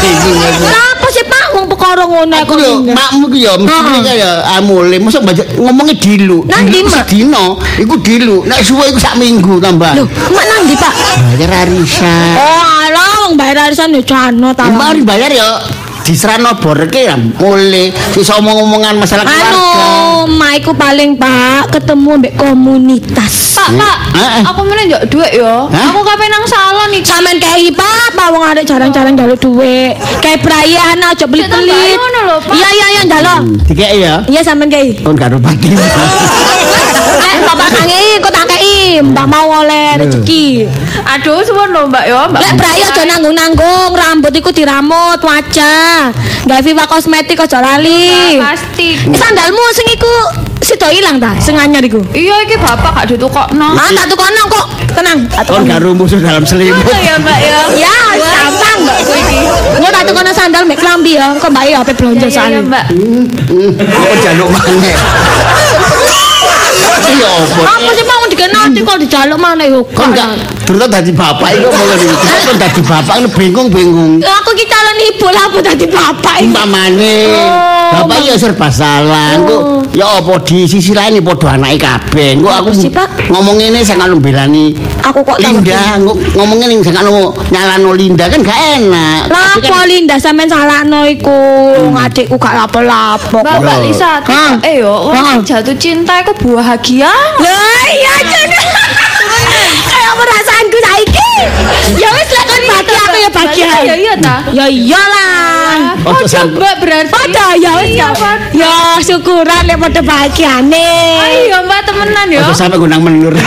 Kenapa sih Pak wong perkara ngono Aku yo makmu ku yo mesti kaya amule mosok ngomongnya dilu. Nang Mak? sedino iku dilu. Nek suwe iku sak minggu tambah. Loh, mak nang ndi Pak? Bayar arisan. Oh, alah wong bayar arisan yo jano ta. Mari bayar ya diserano borke ya mulai bisa omong-omongan masalah keluarga. Anu, maiku paling Pak ketemu mbek komunitas. Pak, Pak, Heeh. aku meneh njuk dhuwit yo. Aku kape nang salon iki. Sampeyan kei Pak, Pak wong arek jarang-jarang njaluk dhuwit. Kayak Brian aja pelit-pelit. Iya iya iya njaluk. Dikek ya. Iya sampeyan kei. Kon karo pati. Eh, bapak kangen kok tak kei, Mbak mau oleh rezeki. Aduh, suwun lho, Mbak yo, Mbak. Lek Brai aja nanggung-nanggung, rambut iku diramut wajah. Gawe Viva kosmetik aja lali. plastik. Sandalmu sing iku sido ilang ta, sing anyar iku. Iya iki bapak gak ditukokno. Ah, tak tukono kok. Tenang, Kon tukono. karo musuh dalam selimut. ya, Mbak ya. Ya, gampang Mbak iki. Engko tak tukono sandal mek klambi ya, kok Mbak ya ape blonjo Iya, iya, soalnya. Mbak. Kok jaluk maneh. Iya? Apa sih mau dikenal kok dijaluk mana yo? Kon gak terus dadi bapak iku mau ngene. Kon dadi bapak lu bingung-bingung. Aku ki calon ibu lah apa dadi bapak iki. Umpamane bapak ya serba salah. Engko ya apa di sisi lain ya padha anake kabeh. Engko aku ngomong ngene sing anu belani Aku kok. Linda, engko ngomong ngene sing anu nyalano Linda kan gak enak. Lah Tapi kan- Linda sampean salahno iku. Adikku gak lapo-lapo. Mbak, Mbak Lisa, eh yo, jatuh cinta iku bahagia. Lah iya jan. (laughs) Kayak perasaanku saiki. Ya wis lah kan bahagia aku ya bahagia. Ya iya ta. Ya iyalah. Ojo Oh, coba berarti. Pada ya wis Iya. Pak. Ya syukuran lek padha bahagiane. Ayo Mbak temenan yo. Ojo sampe gunang menur. Ah,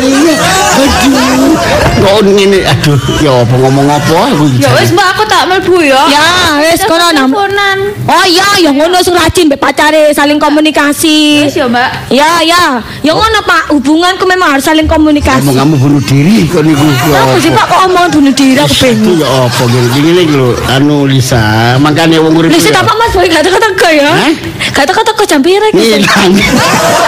(laughs) ini. Aduh. Kok ngene aduh ya apa ngomong apa aku iki. Ya wis Mbak aku tak mlebu yo. Ya wis kono nam. Teleponan. Oh iya, ya ngono sing rajin mbek pacare saling komunikasi. Wis yo Mbak. Ya, ya. Ya ngono Pak, hubunganku memang harus saling komunikasi. Ngomong kamu bunuh diri kok niku. ya Apa sih Pak kok omong bunuh diri aku Itu bingung. ya apa gini gini lho anu Lisa makanya wong urip sih ya. apa Mas Boy gak teko-teko ya? Gak teko-teko jam piro iki?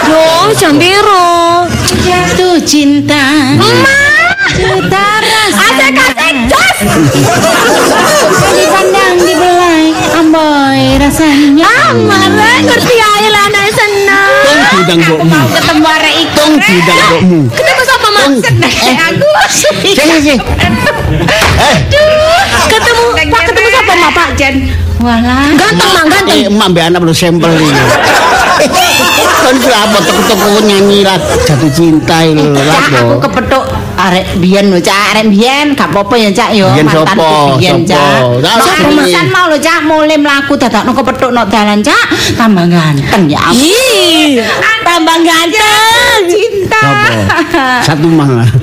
Yo, jam piro? Jatuh cinta. Mama. Cinta rasa. Asik asik jos. Dipandang dibelai. Amboy rasanya. Amare ngerti ae lah anak seneng. Tong diundang mbokmu. Ketemu arek iku. Tong diundang mbokmu. Ketemu sama Mas. Eh, Aku. Sini sini. Eh, Ketemu Pak ketemu sama Mak Pak Jen. Walah. Ganteng Mak, ganteng. eh, emak mbak anak belum sampel ini. (laughs) Kan itu apa toko-toko nyanyi lah jatuh cinta itu Cak, aku lapo. kepethuk arek biyen lho, Cak. Arek biyen gak apa-apa ya, Cak yo. Biyen Mantanku sopo? biyen, Sopo? Cak. Lah, Nek sopo arisan ini? mau lho, Cak, mulai mlaku dadakno kepethuk nok dalan, Cak. Tambah ganteng ya. ampun. Ih, tambah ganteng. Cinta. Apa? Satu mah lah. (laughs)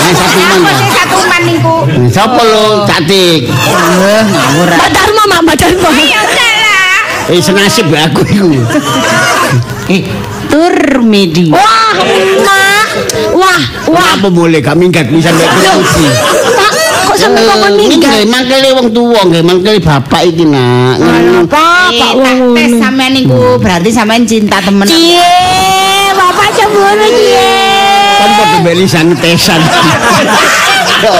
Eh, satu mah Apa lah. sih satu man niku? Eh, Siapa lo cantik? Eh, ngawur. Mbak Darma, Mak, Mbak Darma. Eh senasib ya aku itu. Eh, tur medi. Wah, Mak. Wah, wah. Apa boleh kami minggat bisa mbak diskusi. Pak, kok sampai kok minggat? Nggih, mangkele wong tuwa nggih, mangkele bapak iki nak. Ngono. Pak, Eh, Pak tak wong tes sampean niku berarti sampean cinta temen. Cie, Bapak cemburu cie. Kan padha belisan tesan. (laughs) Yo.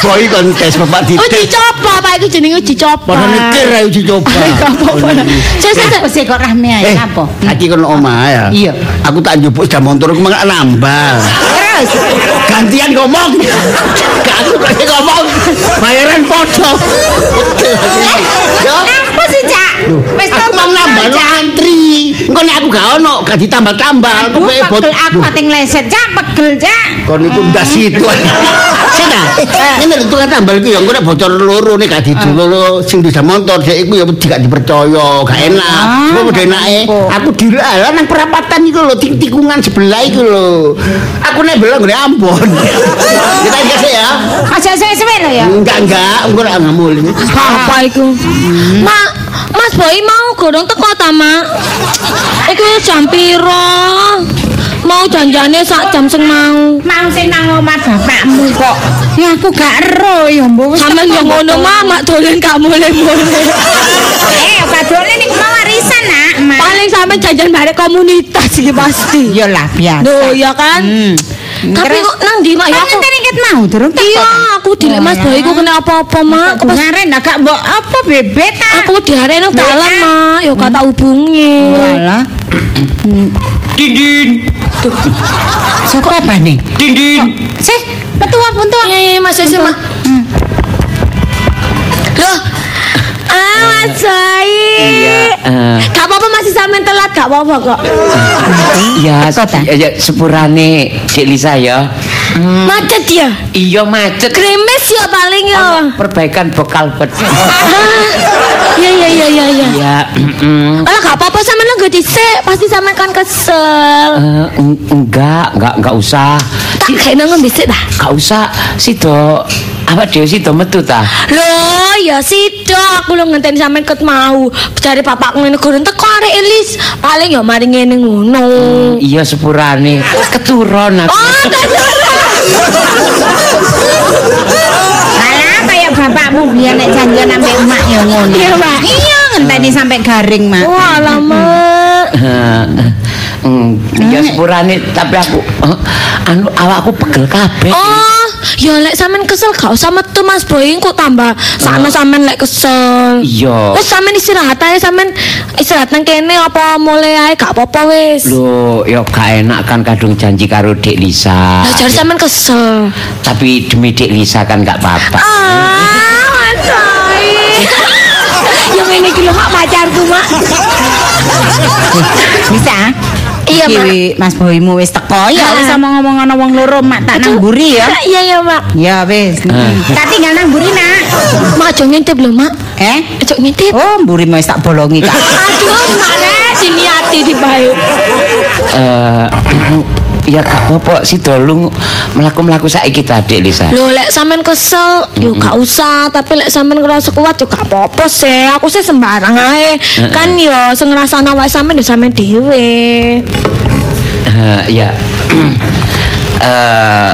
Boy kontes bapak Uji dites. coba, Pak itu jenenge uji coba. Padha mikir ae uji coba. Saya saya Apa sih kok rahme ae Eh, apa? Aki kono omah ya. Iya. Aku tak njupuk sepeda motor aku malah nambah. Terus Gantian ngomong. Gak kok ngomong. Bayaran podo. Yo. apa sih, Cak? Wis Aku mau nambah antri. Engko nek aku gak ono gak ditambah-tambah. Aku pe bot. pegel aku ating leset, Cak, pegel, Cak. Kon iku ndas itu. (laughs) Sena. Ini lho tukang tambal iku ya engko nek bocor loro nek gak didulur sing bisa motor dek iku ya wedi gak dipercaya, gak enak. Ah, Cuma udah enake aku dilalah nang perapatan iku lho tik tikungan sebelah iku lho. Aku nek belok ngene Ambon. (laughs) Kita kasih ya. Aja suwe-suwe lho ya. Enggak enggak, engko nek ngamul. Apa iku? Mak, Mas Boy mau gorong teko ta, Mak? Iku jam piro? Mau janjane sak jam sing mau. Mau sing nang omah bapakmu kok. Ya aku gak ero ya, Mbok. Sampeyan yo ngono. Mak, mak dolen gak boleh-boleh. (laughs) Eh, padahal niku mau warisan sampe janjian bareng komunitas iki pasti. Ya lah biasa. Loh, ya kan? Hmm. Tapi Terus- kok nang ndi mak ya aku? ngenteni ket mau durung tak Iya, aku dilek Mas Boy ku kena apa-apa, Mak. Aku pas Kemarin agak mbok apa bebet aku diare nang dalan, Mak. Yo kata hubungi. Walah. Dindin, Sapa apa nih? dindin. Sih, petua puntua. Iya, iya, Mas Esi, Mak. Loh. Ah, Mas Boy. Iya. Gak apa-apa masih sampean telat, gak apa-apa kok. Ya, Kok, ta? ya, ya, sepurane Dek Lisa ya. Macet ya? Iya macet. Kremes ya paling ya. Perbaikan bekal. Ah, (laughs) Iya, iya, iya, iya, iya. Ya, Alah gak apa-apa sama gak dhisik, pasti sama kan kesel. eng- enggak, enggak, enggak usah. Tak kayak nang bisik dah. Enggak usah. Sido, apa dia sido metu ta? Loh, ya sido aku lo ngenteni sampean ket mau. Cari bapakku ngene gurun teko arek Elis. Paling ya mari ngene ngono. Iya sepurane. Keturun aku. Oh, Alah kayak bapakmu biar nek janjian sampe emak ya ngono. Iya, Mak. Iya, ngenteni sampe garing, Mak. Wah, lama. Hmm, ya sepurane tapi aku eh, anu awakku pegel kabeh. Oh, ya lek sampean kesel gak usah metu Mas Boy kok tambah sakno sampean lek kesel. Iya. Wis sampean istirahat ae sampean istirahat nang kene apa mulai ae gak apa-apa wis. Loh, ya gak enak kan kadung janji karo Dek Lisa. Lah jar sampean kesel. Tapi demi Dek Lisa kan gak apa-apa. Ah, Mas Boy. Yang ini iki lho mak pacarku, Mak. (laughs) Bisa? Iya, Mak. Mas Boymu wis teko ya wis Ah. ngomong ngomong wong loro mak tak nang mburi ya. Iya, iya, Mak. Ya wis. Tak tinggal nang mburi nak. Mak aja ngintip lho, Mak. Eh? Aja ngintip. Oh, mburi wis tak bolongi kak. Aduh, Mak rek diniati di bae. Eh ya gak apa-apa si dolung melaku-melaku saiki ta Dek Lisa. Lho lek sampean kesel, yo gak usah, tapi lek sampean ngerasa kuat yo gak apa-apa sih. Aku sih sembarang ae. Kan yo sing ngrasakno awake sampean yo sampean dhewe. Eh, ya. (clears throat) Eh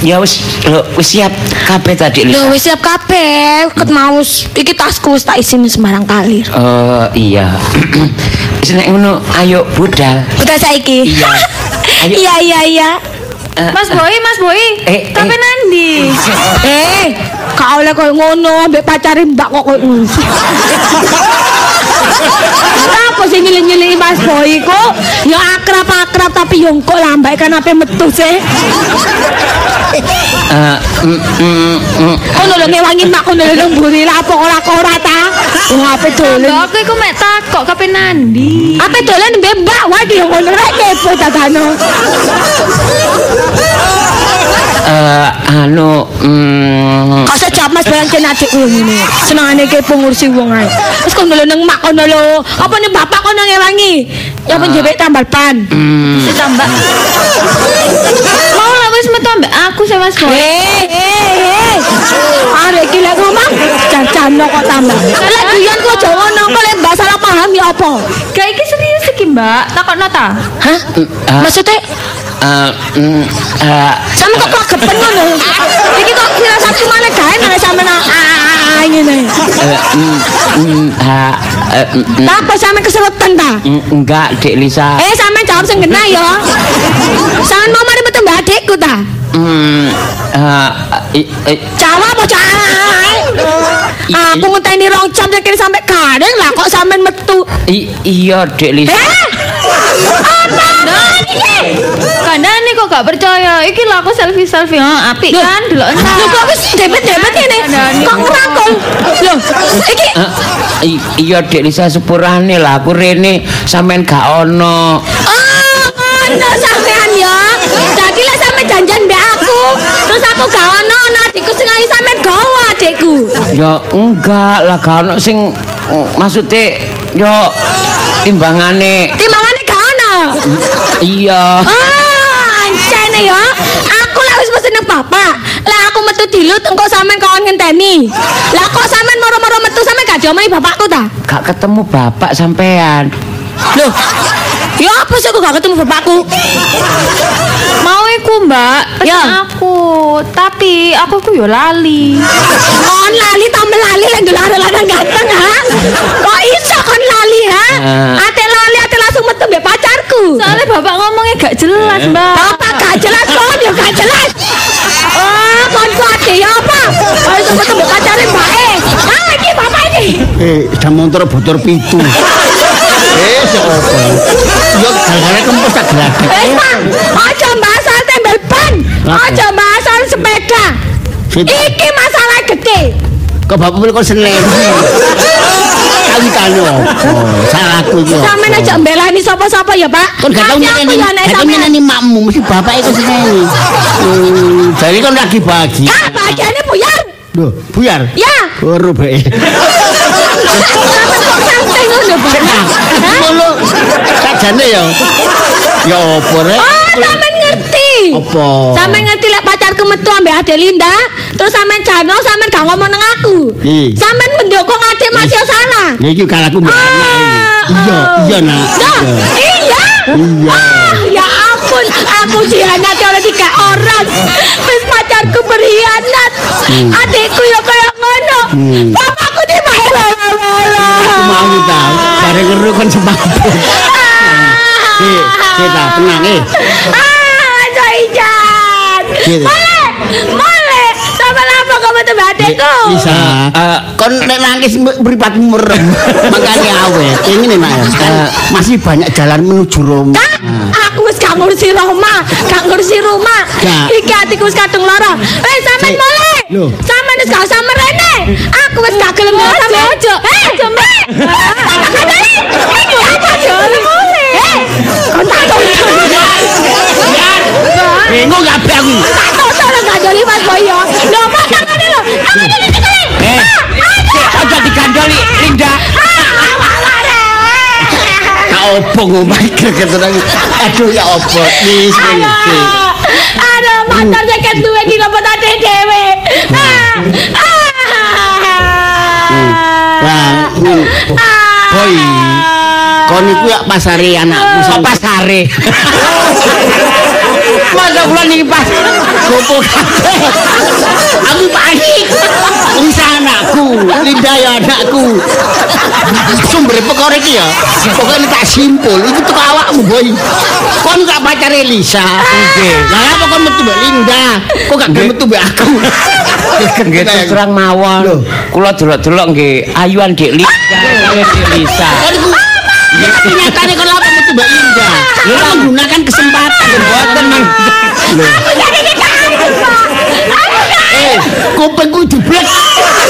ya wis lho, wis siap kabeh tadi Lisa. Lho wis siap kabeh, ket mau s- iki tasku wis tak isini sembarang kalir. Oh iya. (clears throat) Wis nek ngono ayo budal. Udah saiki. Iya. (laughs) Ayo. Iya iya iya. Mas Boy, Mas Boy. Eh, Tapi eh. nandi. Eh, kau oleh koyo ngono ambek pacare Mbak kok koyo. (laughs) Apa sih nyilih-nyilih Mas Boy kok? Ya akrab-akrab tapi yo kok lambai kan ape metu sih. Eh, mm, mm, mm. Kono lho ngewangi mak kono lho mburi lah apa ora kok ora ta. Wong ape dolen. Aku iku mek takok kape nandi. Ape dolen mbek Mbak wae yo ngono rek kepo dadano. Eh, anu mm, Kok sejak Mas Boy jen adik koyo ngene. Senengane kepo ngurusi wong ae. Wis kono lho nang mak kono lho. Apa nih bapak kono ngewangi? Ya penjebek tambal ban. Ditambah. Mau lah wis metu ambek aku sih Mas Boy. Eh, eh, eh. Arek iki lek ngomong jajan kok tambah. Lek guyon kok aja ngono, kok lek mbak salah paham ya apa? Kayak iki serius iki Mbak. Takokno ta? Hah? ah. Maksudnya eh, mm, eh, sama kok kagepen ngono. Iki kok kira satu mana gawe malah sampe nang ah ngene. eh, ah, eh, Apa sampe keseretan ta? enggak Dek Lisa. Eh sampe jawab sing genah ya. Sampe mau mari metu mbak adikku ta? Mm, eh, i- Jawab apa jae? Aku ngenteni rong jam kira sampe kadang lah kok sampean metu. i- iya Dek Lisa. Eh? Apa? Ini? Kandane kok gak percaya. Iki lah aku selfie selfie. Oh, apik kan delok Lho kok wis debet-debet ngene? Kok ngrangkul? Lho, iki Eh, i- iya Dek Lisa sepurane lah aku rene sampean gak ono. Oh, ono sampean ya. Jadi lah sampe janjian mbak aku. Terus aku gak ono ono adikku sing ayu sampean gawa adikku. Ya enggak lah gak ono sing mm, maksudnya yo timbangane Timbangane gak ono. iya. Ah, ancene ya. Aku lah wis pesen nang bapak. Lah aku metu dilut engko sampean kawan ngenteni. Lah kok sampean moro-moro metu sampean gak diomongi bapakku ta? Gak ketemu bapak sampean. Loh. Ya apa sih aku gak ketemu bapakku? Mau aku mbak. Ya. aku. Tapi aku ku yo lali. Kon lali tambah lali lagi ada lanang ganteng ha? Kok iso kon lali ha? Eh. Ate lali ate langsung metu mbak pacarku. Soalnya bapak ngomongnya gak jelas eh. mbak. Bapak gak jelas kon yo gak jelas. Oh kon kuat ya apa? Oh itu metu mbak? Eh, Pacarnya baik nah ini bapak ini eh jamontor butur pitu. Eh, siapa? yuk gara-gara kempes tak geladak. Eh, Pak, aja mbak saya Aja bahas sepeda. Iki masalah gede. Kok bapak beli kok seneng? (laughs) Kawitane opo? Salahku iki. opo? Sampeyan aja mbelani sapa-sapa ya, Pak. Kon gak tau Nanti aku nyeneni, ya nek gak tau sampeyan. nyeneni makmu, mesti bapak iku seneni. Hmm, jadi kon lagi bagi. Ah, bagiannya buyar. Loh, buyar. Ya. Santai ngono, Pak. Hah? Ngono. Sajane ya. Ya opo rek? Oh, ngerti. Apa? Sampeyan ngerti lek pacarku metu ambek Adelinda, terus sampeyan jano sampeyan gak ngomong nang aku. Sampeyan mendukung adik Mas yo salah. Ya iki kalahku mbak. Iya, iya nak. Nah, Iya. iya. Ah, ya ampun, aku dihianati oleh tiga orang. Wis pacarku berkhianat. Adikku ya kayak ngono. Bapakku di mana? Mau tahu. Bareng ngeru kon semaput. Eh, kita tenang eh. Ah. Boleh, boleh. Sama apa kamu tuh adikku? Bisa. Eh, kon nek nangis mripatmu merem. (laughs) Makanya awet. Ini nak kan masih banyak jalan menuju Roma. Kak, aku wis gak ngurusi rumah, gak ngurusi rumah. Iki atiku wis kadung lara. Eh, sampean Cek. boleh. Loh. Sampean wis gak usah merene. Aku wis gak gelem sampean. Ojo, eh, ojo, Mbak. Ini apa yo? Eh, kon tak tahu. Bingung gak be aku. Tak tahu cara gak joli Mas Boyo. Lho, Pak, tangane lho. Tangane iki iki. Eh, aja digandoli Linda. Tak opo ngomong keteran. Aduh ya opo. Wis ngerti. Aduh, mantan jaket duwe di lopot ade dhewe. Ah. Lah, hmm. Boy. Kon iku ya pasare sampai pasare? Masa kula niki pas gopo kabeh. Aku panik. Wis anakku, Linda ya anakku. Sumber perkara iki ya. Pokoknya tak simpul, iki tuh awakmu, boy. Kon gak pacar Elisa. Nggih. Lah apa kon metu mbak Linda? Kok gak gelem metu mbak aku? nggih terus terang mawon. Kula delok-delok nggih ayuan Dik Linda, Dik Lisa. Ya tapi nyatane kon apa metu mbak Linda? Lu menggunakan kesempatan. Mboten mang. Eh, kupingku jeblek.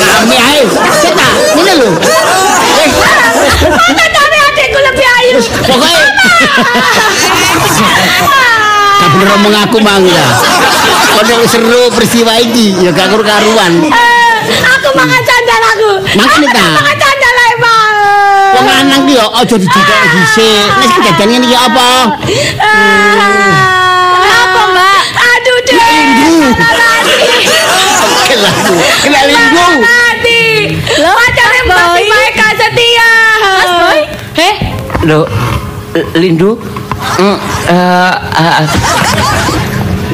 Kami ae. Ceta, ngene lho. Mana tapi adikku lebih ayu. pokoknya Gak bener ngomong aku mang ya. Kau seru peristiwa iki ya gak karu-karuan. Eh, Aku makan sandal aku. Makan Aku ta? makan Pak. Wong lanang ki yo aja dijikok dhisik. Nek kejadian ngene iki apa? Kenapa, Mbak? Aduh, deh. Kelaku. Kena linggu. Mati. Lo pacare Mbak Maika setia. Mas Boy. Eh, lho Lindu. Mm, eh, eh,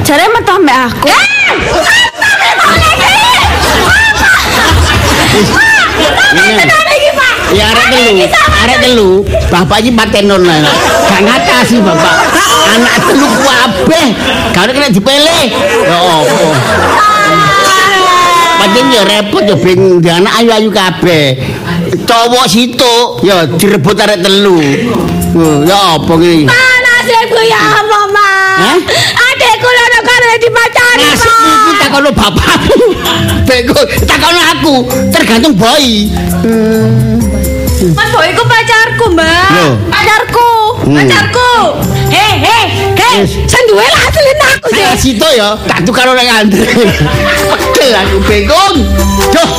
Jare metu mbak aku. Ya arek telu, arek telu. Bapak iki patenon lah. Gak ngatasi bapak. Anak telu kabeh. Gak kena dipele. Ya opo. Pancen ya repot ya bing di anak ayu-ayu kabeh. Cowok situ ya direbut arek telu. Ya apa iki? Nasibku ya apa, Mas? Hah? Adekku lho karo dipacari, Nasib iki Mas. takono bapakmu. Bego, takono aku. Tergantung boy. Mas Boy ku pacarku, Mbak. Loh. Pacarku. Hmm. Pacarku. Hei, hei, hei. Yes. Sing duwe lah aslin aku sih. situ ya, tak tukar orang Andre. (laughs) Pegel aku bingung. Duh.